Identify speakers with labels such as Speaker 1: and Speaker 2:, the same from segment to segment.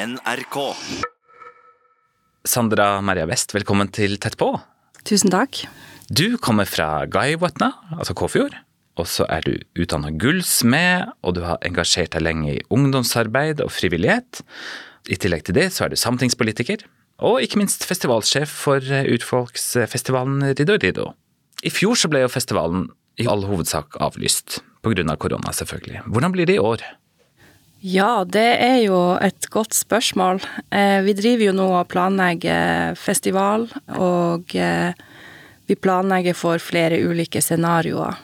Speaker 1: NRK.
Speaker 2: Sandra Maria West, velkommen til Tett på.
Speaker 3: Tusen takk.
Speaker 2: Du kommer fra Gaivatna, altså Kåfjord. Og så er du utdanna gullsmed, og du har engasjert deg lenge i ungdomsarbeid og frivillighet. I tillegg til det så er du samtingspolitiker, og ikke minst festivalsjef for urfolksfestivalen Riddo Riddo. I fjor så ble jo festivalen i all hovedsak avlyst, pga. Av korona selvfølgelig. Hvordan blir det i år?
Speaker 3: Ja, det er jo et godt spørsmål. Eh, vi driver jo nå og planlegger festival, og eh, vi planlegger for flere ulike scenarioer.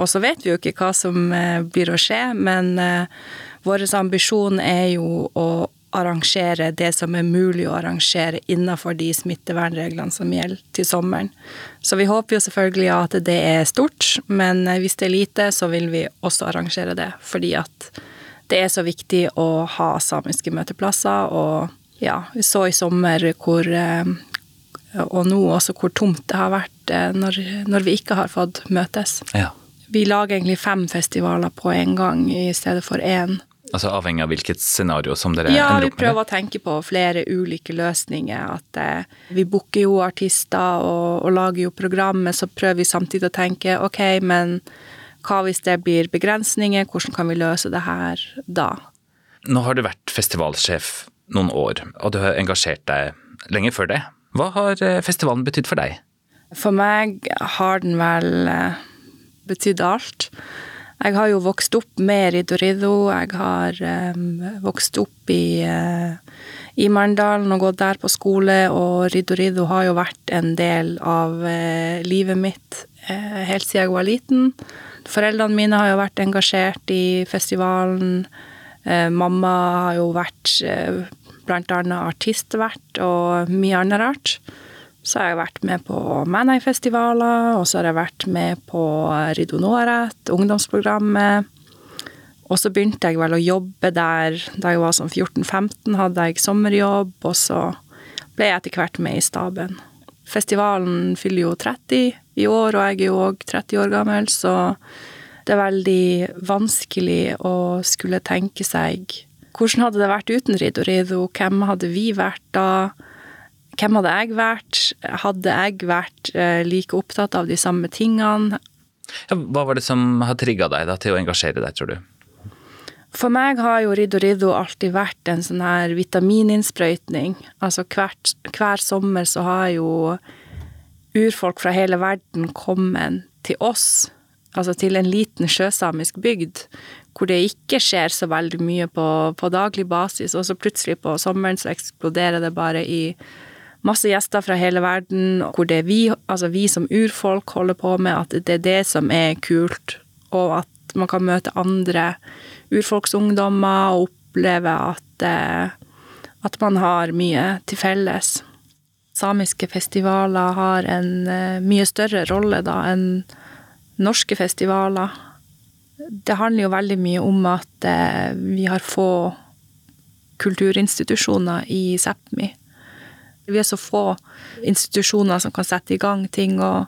Speaker 3: Og så vet vi jo ikke hva som eh, blir å skje, men vår ambisjon er jo å arrangere det som er mulig å arrangere innenfor de smittevernreglene som gjelder til sommeren. Så vi håper jo selvfølgelig at det er stort, men hvis det er lite, så vil vi også arrangere det. Fordi at det er så viktig å ha samiske møteplasser, og ja, vi så i sommer hvor Og nå også hvor tomt det har vært når, når vi ikke har fått møtes.
Speaker 2: Ja.
Speaker 3: Vi lager egentlig fem festivaler på en gang i stedet for én.
Speaker 2: Altså avhengig av hvilket scenario som dere
Speaker 3: Ja,
Speaker 2: ender
Speaker 3: vi
Speaker 2: opp med?
Speaker 3: prøver å tenke på flere ulike løsninger. At eh, vi booker jo artister og, og lager jo programmet, så prøver vi samtidig å tenke ok, men hva hvis det blir begrensninger, hvordan kan vi løse det her da?
Speaker 2: Nå har du vært festivalsjef noen år, og du har engasjert deg lenge før det. Hva har eh, festivalen betydd for deg?
Speaker 3: For meg har den vel eh, betydd alt. Jeg har jo vokst opp med Ridorido. Jeg har um, vokst opp i, eh, i Marendalen og gått der på skole, og Riddo Riddo har jo vært en del av eh, livet mitt eh, helt siden jeg var liten. Foreldrene mine har jo vært engasjert i festivalen. Eh, mamma har jo vært annet artistvert og mye annet rart. Så har jeg vært med på Manei-festivaler, og så har jeg vært med på Riddo Noret, ungdomsprogrammet. Og så begynte jeg vel å jobbe der da jeg var sånn 14-15, hadde jeg sommerjobb, og så ble jeg etter hvert med i staben. Festivalen fyller jo 30 i år, og jeg er jo òg 30 år gammel, så det er veldig vanskelig å skulle tenke seg hvordan hadde det vært uten Rido Rido, hvem hadde vi vært da? Hvem hadde jeg vært? Hadde jeg vært eh, like opptatt av de samme tingene?
Speaker 2: Ja, hva var det som har trigga deg da, til å engasjere deg, tror du?
Speaker 3: For meg har jo Riddo Riddo alltid vært en sånn her vitamininnsprøytning. Altså hvert, hver sommer så har jo urfolk fra hele verden kommet til oss, altså til en liten sjøsamisk bygd, hvor det ikke skjer så veldig mye på, på daglig basis, og så plutselig på sommeren så eksploderer det bare i masse gjester fra hele verden, hvor det er vi, altså vi som urfolk holder på med, at det er det som er kult, og at man kan møte andre urfolksungdommer og oppleve at, eh, at man har mye til felles. Samiske festivaler har en eh, mye større rolle da enn norske festivaler. Det handler jo veldig mye om at eh, vi har få kulturinstitusjoner i Sápmi. Vi er så få institusjoner som kan sette i gang ting, og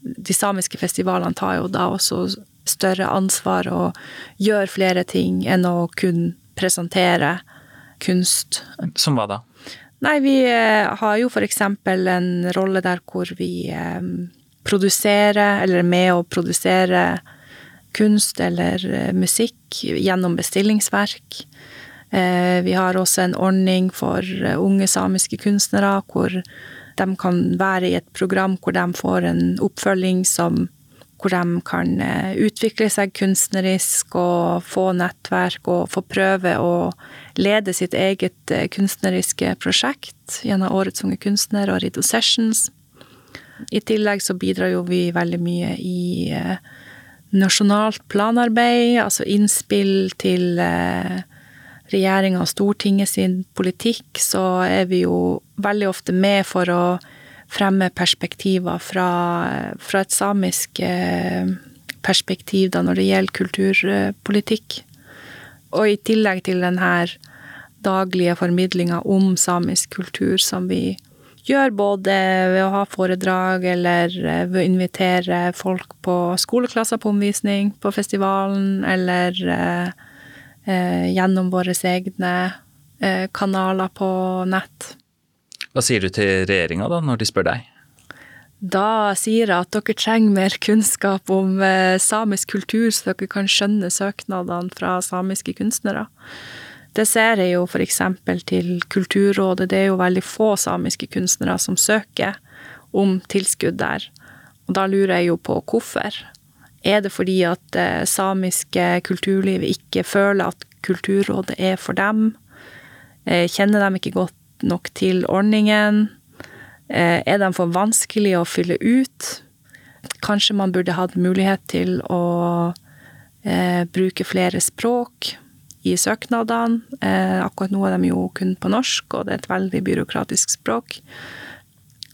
Speaker 3: de samiske festivalene tar jo da også større ansvar og gjøre flere ting enn å kun presentere kunst.
Speaker 2: Som hva da?
Speaker 3: Nei, vi eh, har jo for eksempel en rolle der hvor vi eh, produserer, eller er med å produsere kunst eller eh, musikk gjennom bestillingsverk. Vi har også en ordning for unge samiske kunstnere hvor de kan være i et program hvor de får en oppfølging som hvor de kan eh, utvikle seg kunstnerisk og få nettverk og få prøve å lede sitt eget eh, kunstneriske prosjekt gjennom Årets unge kunstner og Rido Sessions. I tillegg så bidrar jo vi veldig mye i eh, nasjonalt planarbeid, altså innspill til regjeringa og Stortinget sin politikk, så er vi jo veldig ofte med for å fremme perspektiver fra, fra et samisk eh, perspektiv da når det gjelder kulturpolitikk. Og i tillegg til denne daglige formidlinga om samisk kultur som vi gjør både ved å ha foredrag eller eh, ved å invitere folk på skoleklasser på omvisning på festivalen, eller eh, eh, gjennom våre egne eh, kanaler på nett.
Speaker 2: Hva sier du til regjeringa da, når de spør deg?
Speaker 3: Da sier jeg at dere trenger mer kunnskap om eh, samisk kultur, så dere kan skjønne søknadene fra samiske kunstnere. Det ser jeg jo f.eks. til Kulturrådet. Det er jo veldig få samiske kunstnere som søker om tilskudd der. Og da lurer jeg jo på hvorfor. Er det fordi at det samiske kulturlivet ikke føler at Kulturrådet er for dem? Eh, kjenner de ikke godt nok til ordningen? Eh, er de for vanskelig å fylle ut? Kanskje man burde hatt mulighet til å eh, bruke flere språk i søknadene. Eh, akkurat nå er de jo kun på norsk, og det er et veldig byråkratisk språk.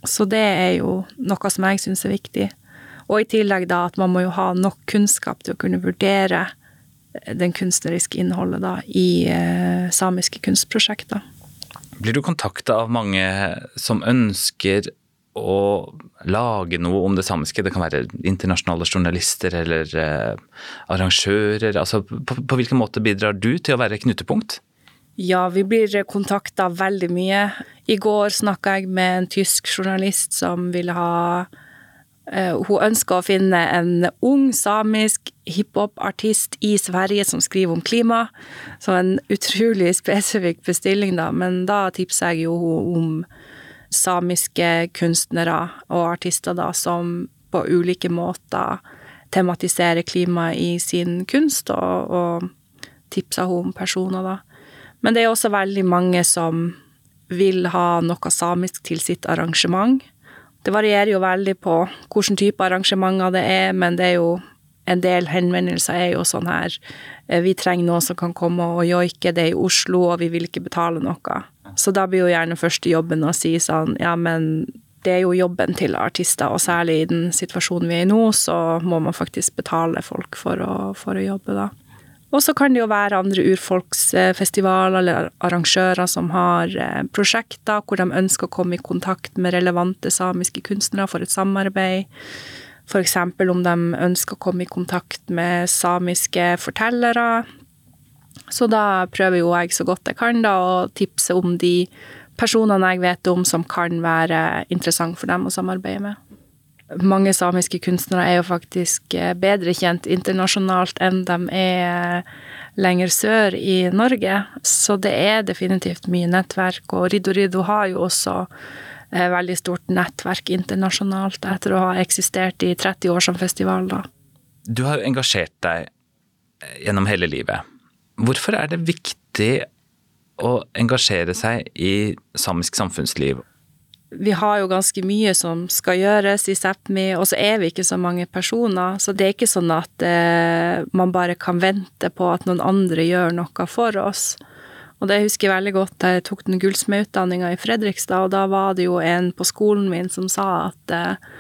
Speaker 3: Så det er jo noe som jeg syns er viktig. Og i tillegg da at man må jo ha nok kunnskap til å kunne vurdere den kunstneriske innholdet da i eh, samiske kunstprosjekter.
Speaker 2: Blir du kontakta av mange som ønsker å lage noe om det samiske? Det kan være internasjonale journalister eller eh, arrangører. Altså, på, på hvilken måte bidrar du til å være knutepunkt?
Speaker 3: Ja, vi blir kontakta veldig mye. I går snakka jeg med en tysk journalist som ville ha Hun ønsker å finne en ung samisk hiphop-artist i Sverige som skriver om klima. Så en utrolig spesifikk bestilling, da. Men da tipser jeg jo om samiske kunstnere og artister da, som på ulike måter tematiserer klima i sin kunst, og, og tipser hun om personer, da. Men det er også veldig mange som vil ha noe samisk til sitt arrangement. Det varierer jo veldig på hvilken type arrangementer det er, men det er jo en del henvendelser er jo sånn her eh, Vi trenger noen som kan komme og joike, det er i Oslo, og vi vil ikke betale noe. Så da blir jo gjerne første jobben å si sånn Ja, men det er jo jobben til artister, og særlig i den situasjonen vi er i nå, så må man faktisk betale folk for å, for å jobbe, da. Og så kan det jo være andre urfolksfestivaler eller arrangører som har eh, prosjekter hvor de ønsker å komme i kontakt med relevante samiske kunstnere for et samarbeid. F.eks. om de ønsker å komme i kontakt med samiske fortellere. Så da prøver jo jeg så godt jeg kan da å tipse om de personene jeg vet om som kan være interessant for dem å samarbeide med. Mange samiske kunstnere er jo faktisk eh, bedre kjent internasjonalt enn de er lenger sør i Norge, så det er definitivt mye nettverk, og Riddo Riddo har jo også Eh, veldig stort nettverk internasjonalt etter å ha eksistert i 30 år som festival, da.
Speaker 2: Du har engasjert deg eh, gjennom hele livet. Hvorfor er det viktig å engasjere seg i samisk samfunnsliv?
Speaker 3: Vi har jo ganske mye som skal gjøres i Sápmi, og så er vi ikke så mange personer. Så det er ikke sånn at eh, man bare kan vente på at noen andre gjør noe for oss. Og det husker jeg veldig godt da jeg tok den gullsmedutdanninga i Fredrikstad, og da var det jo en på skolen min som sa at eh,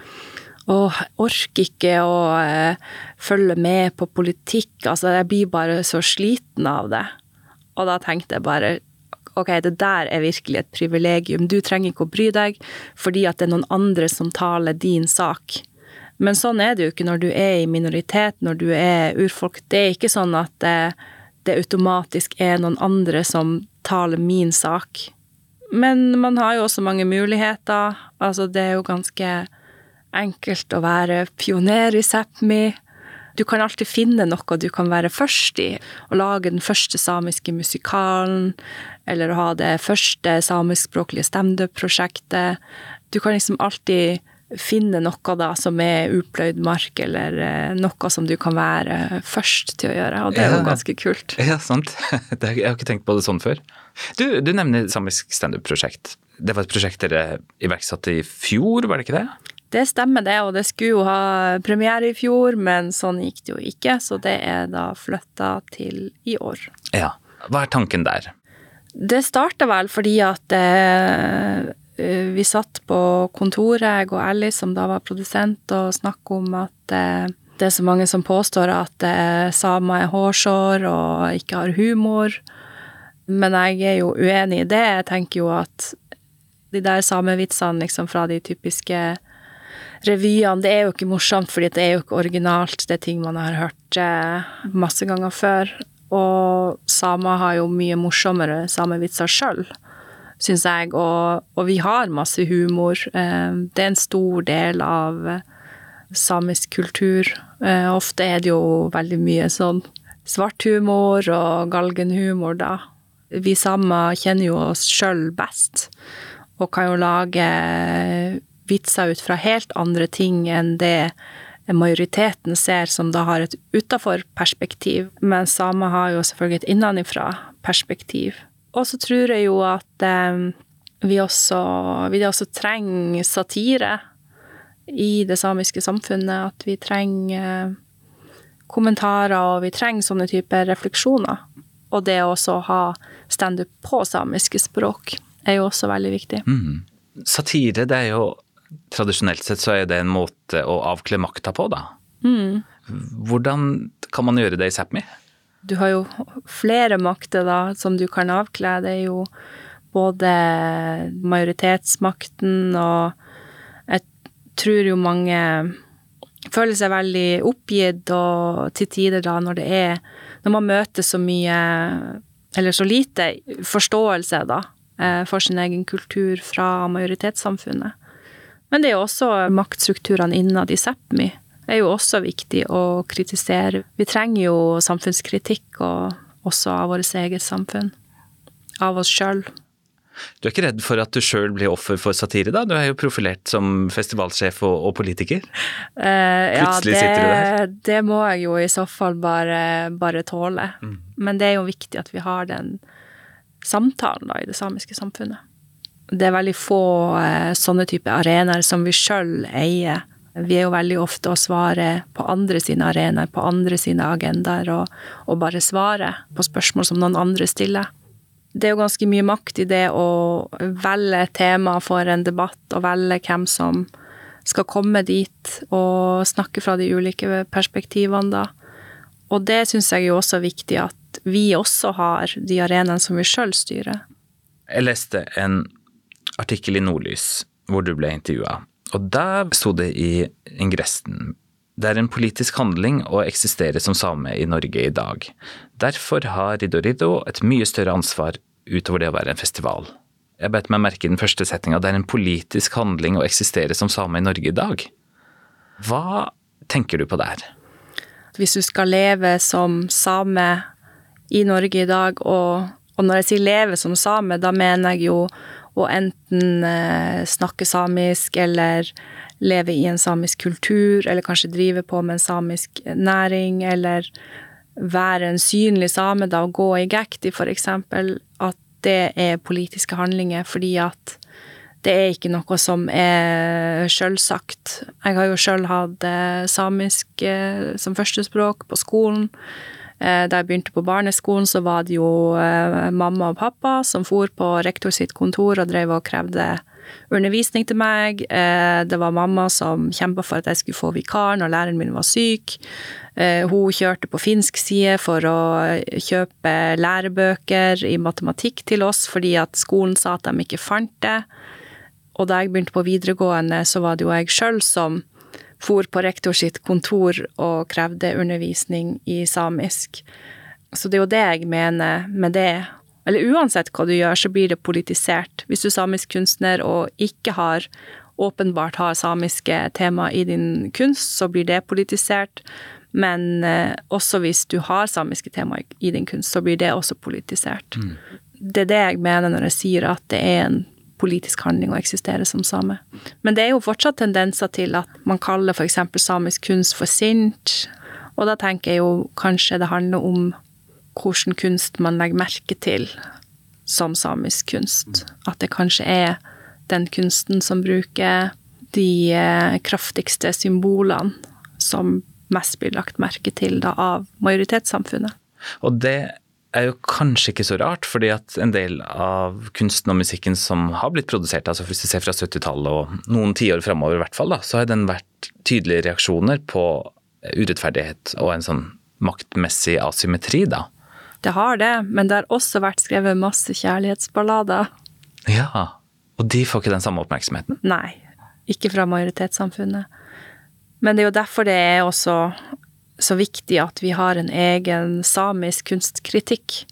Speaker 3: jeg orker ikke å eh, følge med på politikk, altså jeg blir bare så sliten av det. Og da tenkte jeg bare ok, det der er virkelig et privilegium, du trenger ikke å bry deg fordi at det er noen andre som taler din sak. Men sånn er det jo ikke når du er i minoritet, når du er urfolk. Det er ikke sånn at det, det automatisk er noen andre som taler min sak. Men man har jo også mange muligheter. Altså, det er jo ganske enkelt å være pioner i Sápmi. Du kan alltid finne noe du kan være først i. og lage den første samiske musikalen, eller å ha det første samiskspråklige standup-prosjektet. Du kan liksom alltid finne noe da som er upløyd mark, eller eh, noe som du kan være først til å gjøre, og det er jo ganske kult.
Speaker 2: Ja, sant. Jeg har ikke tenkt på det sånn før. Du, du nevner samisk standup-prosjekt. Det var et prosjekt dere iverksatte i fjor, var det ikke det?
Speaker 3: Det stemmer det, og det skulle jo ha premiere i fjor, men sånn gikk det jo ikke, så det er da flytta til i år.
Speaker 2: Ja. Hva er tanken der?
Speaker 3: Det starta vel fordi at eh, Eh, vi satt på kontoret, jeg og Alice, som da var produsent, og snakka om at eh, det er så mange som påstår at eh, samer er hårsår og ikke har humor. Men jeg er jo uenig i det. Jeg tenker jo at de der samevitsene liksom fra de typiske revyene, det er jo ikke morsomt, fordi det er jo ikke originalt. Det er ting man har hørt masse ganger før. Og samer har jo mye morsommere samevitser sjøl, syns jeg. Og, og, vi har masse humor. Eh, det er en stor del av samisk kultur. Eh, ofte er det jo veldig mye sånn svart humor og galgenhumor, da. Vi samer kjenner jo oss sjøl best, og kan jo lage vitser ut fra helt andre ting enn det majoriteten ser, som da har et utafor-perspektiv. Men samer har jo selvfølgelig et innenfra-perspektiv. Og så tror jeg jo at eh, vi, også, vi også trenger satire i det samiske samfunnet. At vi trenger kommentarer, og vi trenger sånne typer refleksjoner. Og det å også ha standup på samiske språk er jo også veldig viktig.
Speaker 2: Mm. Satire, det er jo Tradisjonelt sett så er det en måte å avkle makta på, da. Mm. Hvordan kan man gjøre det i Sápmi?
Speaker 3: Du har jo flere makter da, som du kan avkle. Det er jo både majoritetsmakten og Jeg tror jo mange føler seg veldig oppgitt og til tider da når det er Når man møter så mye, eller så lite, forståelse da, eh, for sin egen kultur fra majoritetssamfunnet. Men det er jo også maktstrukturene innad i Sápmi er jo også viktig å kritisere. Vi trenger jo samfunnskritikk og også av vårt eget samfunn. Av oss sjøl.
Speaker 2: Du er ikke redd for at du sjøl blir offer for satire, da? Du er jo profilert som festivalsjef og, og politiker.
Speaker 3: Eh, Plutselig det, sitter du der. Det må jeg jo i så fall bare, bare tåle. Mm. Men det er jo viktig at vi har den samtalen da, i det samiske samfunnet. Det er veldig få eh, sånne type arenaer som vi sjøl eier. Vi er jo veldig ofte å svare på andre sine arenaer, på andre sine agendaer, og, og bare svare på spørsmål som noen andre stiller det er jo ganske mye makt i det å velge tema for en debatt, og velge hvem som skal komme dit og snakke fra de ulike perspektivene, da. Og det syns jeg jo også er viktig at vi også har de arenaene som vi sjøl styrer.
Speaker 2: Jeg leste en artikkel i Nordlys hvor du ble intervjua, og der sto det i ingressen det er en politisk handling å eksistere som same i Norge i dag. Derfor har Riddo Riddo et mye større ansvar utover det å være en festival. Jeg bet meg merke i den første setninga. Det er en politisk handling å eksistere som same i Norge i dag. Hva tenker du på der?
Speaker 3: Hvis du skal leve som same i Norge i dag, og, og når jeg sier leve som same, da mener jeg jo å enten eh, snakke samisk eller leve i en samisk kultur, eller kanskje drive på med en samisk næring, eller være en synlig same, da, og gå i gekti, for eksempel, at det er politiske handlinger, fordi at det er ikke noe som er sjølsagt. Jeg har jo sjøl hatt eh, samisk eh, som førstespråk på skolen. Eh, da jeg begynte på barneskolen, så var det jo mamma og pappa som for på rektor sitt kontor og drev og krevde undervisning til meg. Eh, det var mamma som kjempa for at jeg skulle få vikar når læreren min var syk. Eh, hun kjørte på finsk side for å kjøpe lærebøker i matematikk til oss, fordi at skolen sa at de ikke fant det. Og da jeg begynte på videregående, så var det jo jeg sjøl som for på rektor sitt kontor og krevde undervisning i samisk. Så det er jo det jeg mener med det, eller uansett hva du gjør, så blir det politisert. Hvis du er samisk kunstner og ikke har åpenbart har samiske tema i din kunst, så blir det politisert. Men eh, også hvis du har samiske tema i din kunst, så blir det også politisert. Mm. Det er det jeg mener når jeg sier at det er en politisk handling å eksistere som same. Men det er jo fortsatt tendenser til at man kaller f.eks. samisk kunst for sint. Og da tenker jeg jo kanskje det handler om hvilken kunst man legger merke til som samisk kunst. At det kanskje er den kunsten som bruker de eh, kraftigste symbolene som mest blir lagt merke til da, av majoritetssamfunnet.
Speaker 2: Og det er jo kanskje ikke så rart, fordi at en del av kunsten og musikken som har blitt produsert, altså hvis du ser fra 70-tallet og noen tiår framover i hvert fall, da, så har den vært tydelige reaksjoner på urettferdighet og en sånn maktmessig asymmetri, da.
Speaker 3: Det har det, men det har også vært skrevet masse kjærlighetsballader.
Speaker 2: Ja, og de får ikke den samme oppmerksomheten?
Speaker 3: Nei, ikke fra majoritetssamfunnet. Men det er jo derfor det er også så viktig at vi har en egen samisk kunstkritikk,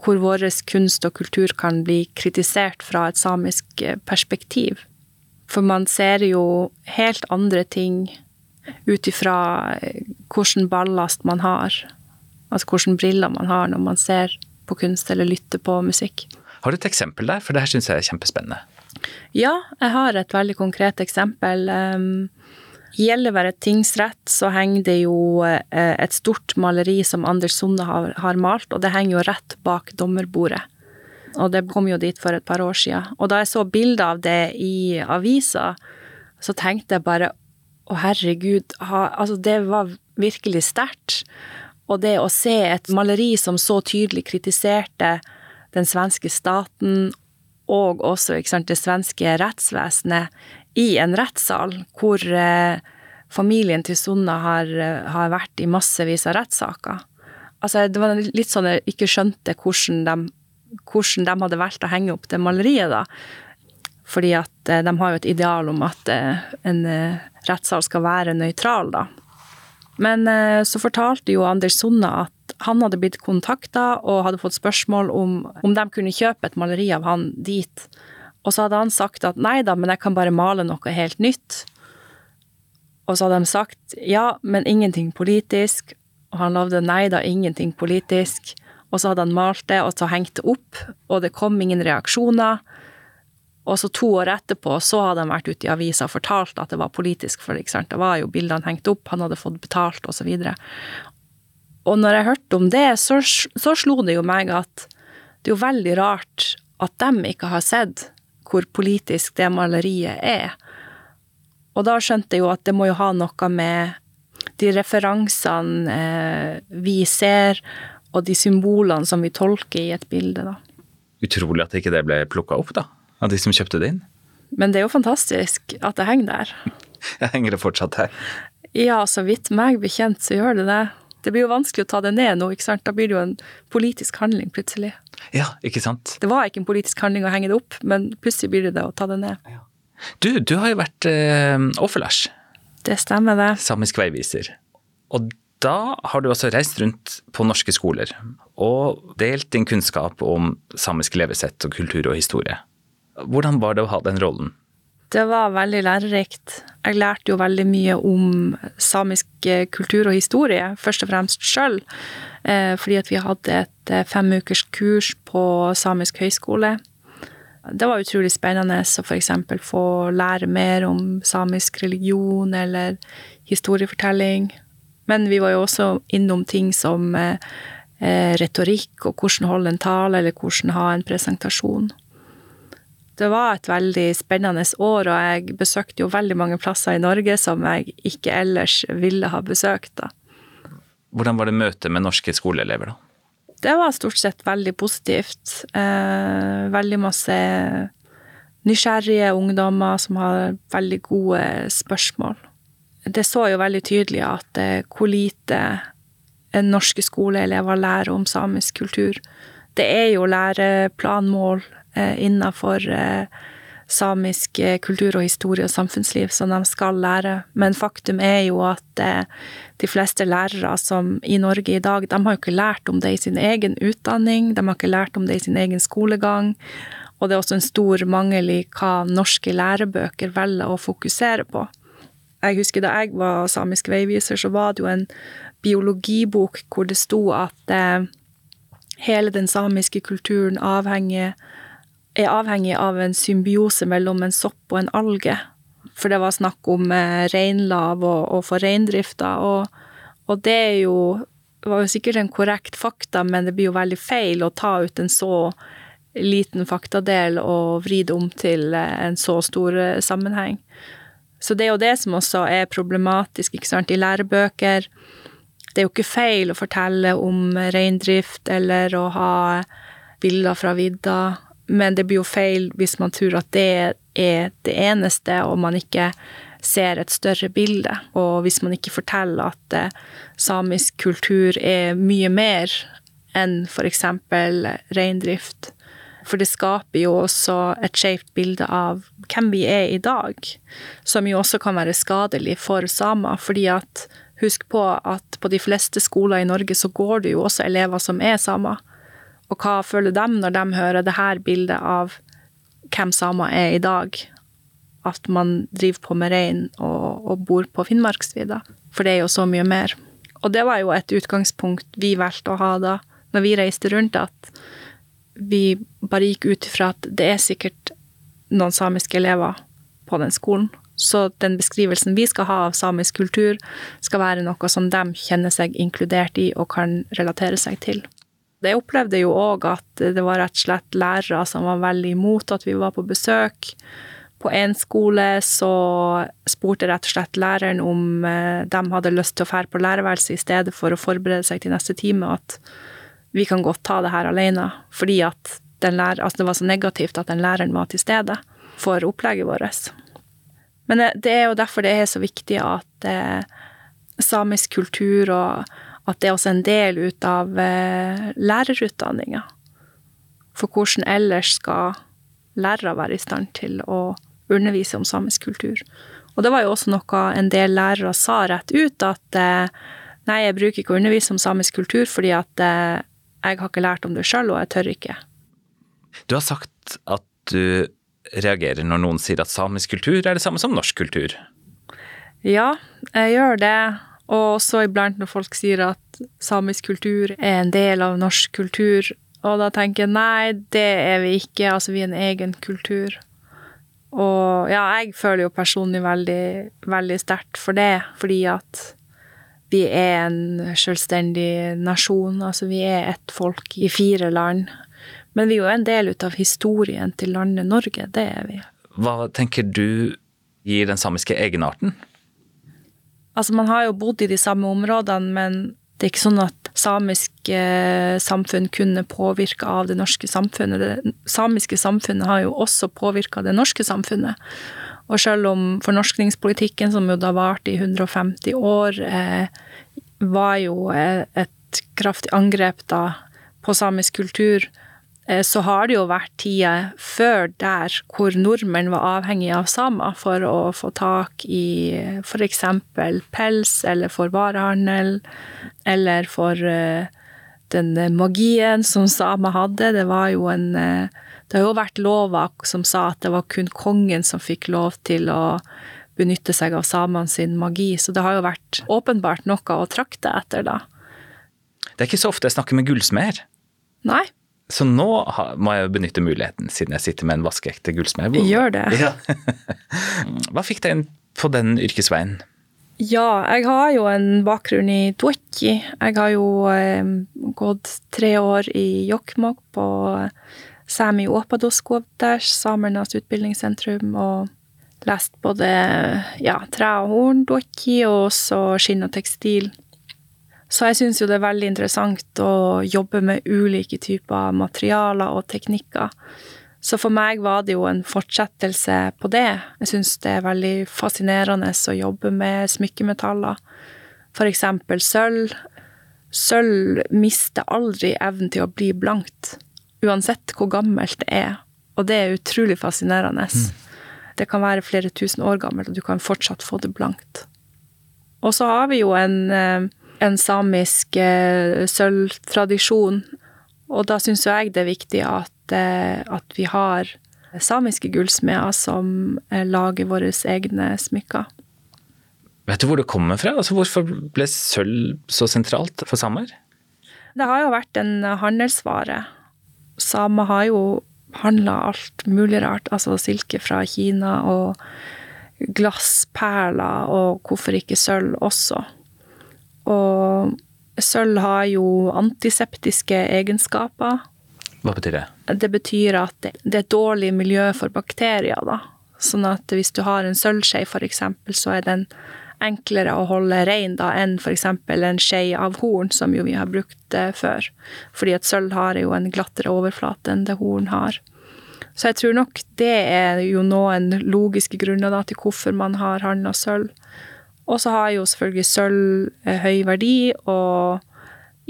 Speaker 3: hvor vår kunst og kultur kan bli kritisert fra et samisk eh, perspektiv. For man ser jo helt andre ting ut ifra eh, hvilken ballast man har. Altså hvilke briller man har når man ser på kunst eller lytter på musikk.
Speaker 2: Har du et eksempel der? For det her syns jeg er kjempespennende.
Speaker 3: Ja, jeg har et veldig konkret eksempel. Um, Gjellivare tingsrett så henger det jo eh, et stort maleri som Anders Sunde har, har, malt, og det henger jo rett bak dommerbordet. Og det kom jo dit for et par år siden. Og da jeg så bilder av det i avisa, så tenkte jeg bare å herregud, ha, altså det var virkelig sterkt. Og det å se et maleri som så tydelig kritiserte den svenske staten og også sant, det svenske rettsvesenet i en rettssal hvor eh, familien til Sunna har, eh, har, vært i massevis av rettssaker. Altså, det var litt sånn jeg ikke skjønte hvordan de, hvordan de hadde valgt å henge opp det maleriet, da. Fordi at eh, de har jo et ideal om at en rettssal skal være nøytral, da. Men så fortalte jo Anders Sunna at han hadde blitt kontakta og hadde fått spørsmål om, om de kunne kjøpe et maleri av han dit. Og så hadde han sagt at nei da, men jeg kan bare male noe helt nytt. Og så hadde de sagt ja, men ingenting politisk. Og han lovde nei da, ingenting politisk. Og så hadde han malt det, og så hengt det opp, og det kom ingen reaksjoner. Og så to år etterpå så hadde han vært ute i avisa og fortalt at det var politisk, for det var jo bildene hengt opp, han hadde fått betalt, osv. Og når jeg hørte om det, så, så slo det jo meg at det er jo veldig rart at de ikke har sett hvor politisk det maleriet er. Og da skjønte jeg jo at det må jo ha noe med de referansene eh, vi ser, og de symbolene som vi tolker i et bilde, da.
Speaker 2: Utrolig at ikke det ble plukka opp, da, av de som kjøpte det inn.
Speaker 3: Men det er jo fantastisk at det henger der.
Speaker 2: Jeg henger det fortsatt her?
Speaker 3: Ja, så vidt meg bekjent så gjør det det. Det blir jo vanskelig å ta det ned nå, ikke sant. Da blir det jo en politisk handling plutselig.
Speaker 2: Ja, ikke sant.
Speaker 3: Det var ikke en politisk handling å henge det opp, men plutselig blir det det å ta det ned. Ja.
Speaker 2: Du, du har jo vært eh, offerlars.
Speaker 3: Det stemmer, det.
Speaker 2: Samisk veiviser. Og da har du altså reist rundt på norske skoler og delt din kunnskap om samisk levesett og kultur og historie. Hvordan var det å ha den rollen?
Speaker 3: Det var veldig lærerikt. Jeg lærte jo veldig mye om samisk eh, kultur og historie, først og fremst sjøl. Eh, fordi at vi hadde et eh, femukers kurs på Samisk høyskole. Det var utrolig spennende å f.eks. få lære mer om samisk religion eller historiefortelling. Men vi var jo også innom ting som retorikk og hvordan holde en tale eller hvordan ha en presentasjon det var et veldig spennende år, og jeg besøkte jo veldig mange plasser i Norge som jeg ikke ellers ville ha besøkt. da.
Speaker 2: Hvordan var det møtet med norske skoleelever, da?
Speaker 3: Det var stort sett veldig positivt. Eh, veldig masse nysgjerrige ungdommer som har veldig gode spørsmål. Det så jo veldig tydelig at eh, hvor lite norske skoleelever lærer om samisk kultur. Det er jo læreplanmål innafor eh, samisk eh, kultur og historie og samfunnsliv som de skal lære. Men faktum er jo at de fleste lærere som i Norge i dag, de har jo ikke lært om det i sin egen utdanning, de har ikke lært om det i sin egen skolegang. Og det er også en stor mangel i hva norske lærebøker velger å fokusere på. Jeg husker da jeg var samisk veiviser, så var det jo en biologibok hvor det sto at hele den samiske kulturen avhenger er avhengig av en symbiose mellom en sopp og en alge. For det var snakk om eh, reinlav og, og for reindrifta, og, og, det er jo var jo sikkert en korrekt fakta, men det blir jo veldig feil å ta ut en så liten faktadel og vri det om til eh, en så stor eh, sammenheng. Så det er jo det som også er problematisk ikke sant, i lærebøker. Det er jo ikke feil å fortelle om reindrift eller å ha bilder fra vidda men det blir jo feil hvis man tror at det er det eneste, og man ikke ser et større bilde. Og hvis man ikke forteller at eh, samisk kultur er mye mer enn f.eks. reindrift. For det skaper jo også et skjevt bilde av hvem vi er i dag, som jo også kan være skadelig for samer. Fordi at husk på at på de fleste skoler i Norge så går det jo også elever som er samer. Og hva føler de når de hører det her bildet av hvem samer er i dag? At man driver på med rein og, og bor på Finnmarksvidda. For det er jo så mye mer. Og det var jo et utgangspunkt vi valgte å ha da, når vi reiste rundt, at vi bare gikk ut ifra at det er sikkert noen samiske elever på den skolen. Så den beskrivelsen vi skal ha av samisk kultur, skal være noe som de kjenner seg inkludert i og kan relatere seg til. Jeg opplevde jo òg at det var rett og slett lærere som var veldig imot at vi var på besøk. På en skole så spurte rett og slett læreren om eh, de hadde lyst til å fære på lærerværelset i stedet for å forberede seg til neste time, at vi kan godt ta det her alene. Fordi at lærer, altså det var så negativt at den læreren var til stede for opplegget vårt. Men eh, det er jo derfor det er så viktig at eh, samisk kultur og at det er også en del ut av eh, lærerutdanninga. For hvordan ellers skal lærere være i stand til å undervise om samisk kultur? Og det var jo også noe en del lærere sa rett ut, at eh, nei, jeg bruker ikke å undervise om samisk kultur fordi at eh, jeg har ikke lært om det sjøl, og jeg tør ikke.
Speaker 2: Du har sagt at du reagerer når noen sier at samisk kultur er det samme som norsk kultur.
Speaker 3: Ja, jeg gjør det. Og også iblant når folk sier at samisk kultur er en del av norsk kultur. Og da tenker jeg nei, det er vi ikke. Altså, vi er en egen kultur. Og ja, jeg føler jo personlig veldig, veldig sterkt for det, fordi at vi er en selvstendig nasjon. Altså, vi er ett folk i fire land. Men vi er jo en del av historien til landet Norge, det er vi.
Speaker 2: Hva tenker du gir den samiske egenarten?
Speaker 3: Altså, man har jo bodd i de samme områdene, men det er ikke sånn at samiske samfunn kunne påvirka av det norske samfunnet. Det samiske samfunnet har jo også påvirka det norske samfunnet. Og selv om fornorskningspolitikken, som jo da varte i 150 år, eh, var jo et kraftig angrep da på samisk kultur, Eh, så har det jo vært tider før der hvor nordmenn var avhengige av samer for å få tak i f.eks. pels, eller for varehandel, eller for eh, den magien som samer hadde. Det var jo en eh, Det har jo vært lover som sa at det var kun kongen som fikk lov til å benytte seg av samene sin magi, så det har jo vært åpenbart noe å trakte etter, da.
Speaker 2: Det er ikke så ofte jeg snakker med gullsmeder.
Speaker 3: Nei.
Speaker 2: Så nå må jeg benytte muligheten, siden jeg sitter med en vaskeekte gullsmed.
Speaker 3: Gjør det. Ja.
Speaker 2: Hva fikk deg inn på den yrkesveien?
Speaker 3: Ja, jeg har jo en bakgrunn i Duoki. Jeg har jo eh, gått tre år i Jokkmokk på Sami Åpadoskvoters, samernes utbildningssentrum, og lest både ja, tre og horn, Duoki, og også skinn og tekstil. Så jeg syns jo det er veldig interessant å jobbe med ulike typer materialer og teknikker. Så for meg var det jo en fortsettelse på det. Jeg syns det er veldig fascinerende å jobbe med smykkemetaller. For eksempel sølv. Sølv mister aldri evnen til å bli blankt, uansett hvor gammelt det er. Og det er utrolig fascinerende. Mm. Det kan være flere tusen år gammelt, og du kan fortsatt få det blankt. Og så har vi jo en eh, en samisk eh, sølvtradisjon. Og da syns jeg det er viktig at, eh, at vi har samiske gullsmeder som eh, lager våre egne smykker.
Speaker 2: Vet du hvor det kommer fra? Altså, hvorfor ble sølv så sentralt for samer?
Speaker 3: Det har jo vært en handelsvare. Samer har jo handla alt mulig rart. Altså silke fra Kina og glassperler, og hvorfor ikke sølv også. Og sølv har jo antiseptiske egenskaper.
Speaker 2: Hva betyr det?
Speaker 3: Det betyr at det er et dårlig miljø for bakterier, da. Sånn at hvis du har en sølvskje, eksempel, så er den enklere å holde rein da enn f.eks. en skje av horn, som jo vi har brukt eh, før. Fordi at sølv har jo en glattere overflate enn det horn har. Så jeg tror nok det er jo noen logiske grunner da, til hvorfor man har handla sølv. Og så har jo selvfølgelig sølv eh, høy verdi, og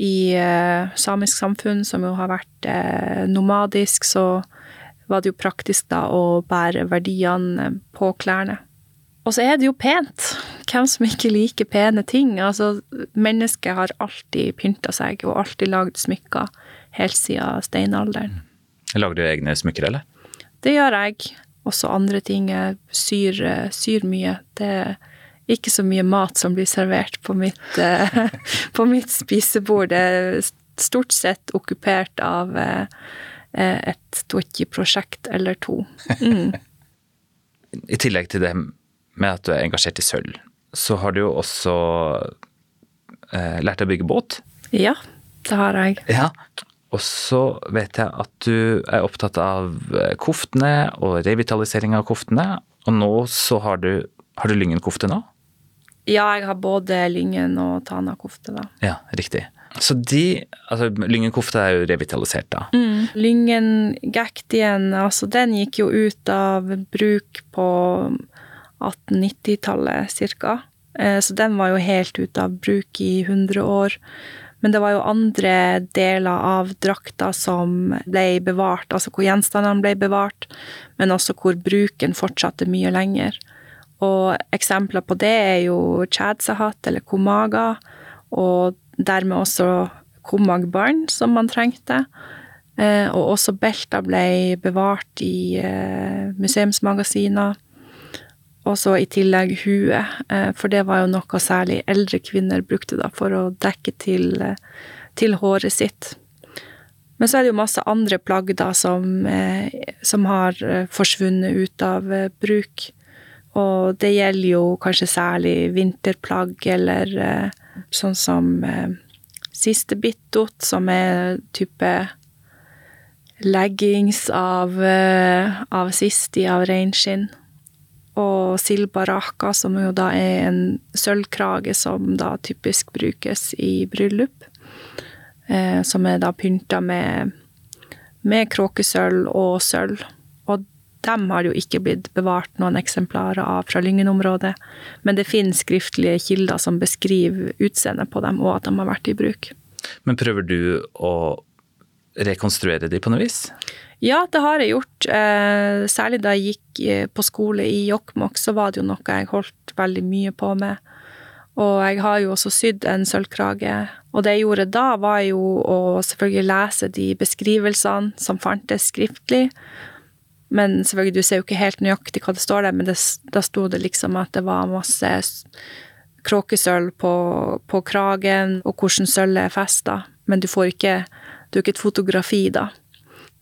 Speaker 3: i eh, samisk samfunn, som jo har vært eh, nomadisk, så var det jo praktisk da å bære verdiene på klærne. Og så er det jo pent. hvem som ikke liker pene ting? Altså, mennesket har alltid pynta seg og alltid lagd smykker helt siden steinalderen.
Speaker 2: Lager du egne smykker, eller?
Speaker 3: Det gjør jeg. Også andre ting. Jeg syr, syr mye. Det er ikke så mye mat som blir servert på mitt, eh, på mitt spisebord. Det er stort sett okkupert av eh, et Twitchy-prosjekt eller to. Mm.
Speaker 2: I tillegg til det med at du er engasjert i sølv, så har du jo også eh, lært deg å bygge båt.
Speaker 3: Ja, det har jeg.
Speaker 2: Ja, og så vet jeg at du er opptatt av eh, koftene og revitalisering av koftene. Og nå så har du Har du Lyngen-kofte nå?
Speaker 3: Ja, jeg har både Lyngen og Tana-kofte, da.
Speaker 2: Ja, riktig. Så de Altså, Lyngen-kofte er jo revitalisert, da.
Speaker 3: Mm. Lyngen-gaktien, altså den gikk jo ut av bruk på 1890-tallet cirka. Eh, så den var jo helt ute av bruk i 100 år. Men det var jo andre deler av drakta som ble bevart, altså hvor gjenstandene ble bevart, men også hvor bruken fortsatte mye lenger. Og eksempler på det er jo chadsahat eller komaga, og dermed også komagbarn som man trengte. Eh, og også belter ble bevart i eh, museumsmagasiner. Og så i tillegg huet, eh, for det var jo noe særlig eldre kvinner brukte da for å dekke til, til håret sitt. Men så er det jo masse andre plagg da som, som har forsvunnet ut av bruk. Og det gjelder jo kanskje særlig vinterplagg, eller sånn som siste bittot, som er type leggings av, av sisti av reinskinn og silbaraka, som jo da er en sølvkrage som da typisk brukes i bryllup. Eh, som er da pynta med, med kråkesølv og sølv. Dem har jo ikke blitt bevart noen eksemplarer av fra Lyngen-området, men det finnes skriftlige kilder som beskriver utseendet på dem, og at de har vært i bruk.
Speaker 2: Men prøver du å rekonstruere de på noe vis?
Speaker 3: Ja, det har jeg gjort. Eh, særlig da jeg gikk eh, på skole i Jokkmokk, så var det jo noe jeg holdt veldig mye på med. Og jeg har jo også sydd en sølvkrage. Og det jeg gjorde da, var jo å selvfølgelig lese de beskrivelsene som fantes skriftlig. Men selvfølgelig, du ser jo ikke helt nøyaktig hva det står der, men det, da sto det liksom at det var masse kråkesølv på, på kragen, og hvordan sølvet er festa. Men du får ikke Du har ikke et fotografi, da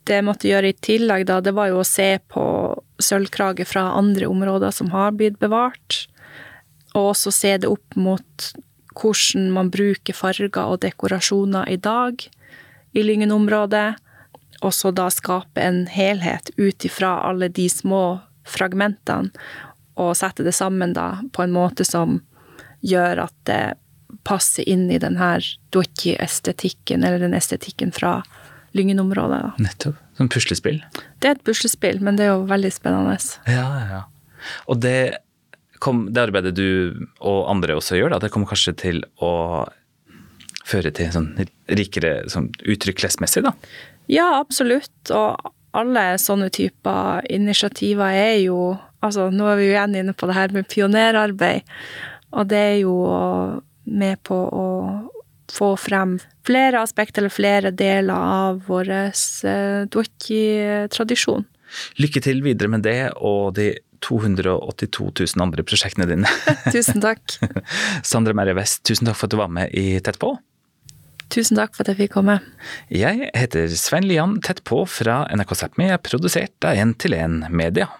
Speaker 3: det jeg måtte gjøre i tillegg, da, det var jo å se på sølvkrage fra andre områder som har blitt bevart, og også se det opp mot hvordan man bruker farger og dekorasjoner i dag i Lyngen-området, og så da skape en helhet ut ifra alle de små fragmentene, og sette det sammen da på en måte som gjør at det passer inn i den her doki-estetikken, eller den estetikken fra Lyngen-området.
Speaker 2: Nettopp. Som puslespill?
Speaker 3: Det er et puslespill, men det er jo veldig spennende.
Speaker 2: Ja, ja. Og det, kom, det arbeidet du og andre også gjør, da, det kommer kanskje til å føre til sånn rikere sånn uttrykk klesmessig, da?
Speaker 3: Ja, absolutt. Og alle sånne typer initiativer er jo Altså, nå er vi jo igjen inne på det her med pionerarbeid, og det er jo med på å få frem flere aspekter eller flere deler av vår eh, doki-tradisjon.
Speaker 2: Lykke til videre med det og de 282 000 andre prosjektene dine.
Speaker 3: tusen takk.
Speaker 2: Sandra Merje West, tusen takk for at du var med i Tett på.
Speaker 3: Tusen takk for at jeg fikk komme.
Speaker 2: Jeg heter Svein Lian Tett på fra NRK Sápmi, er produsert av 1 til 1 Media.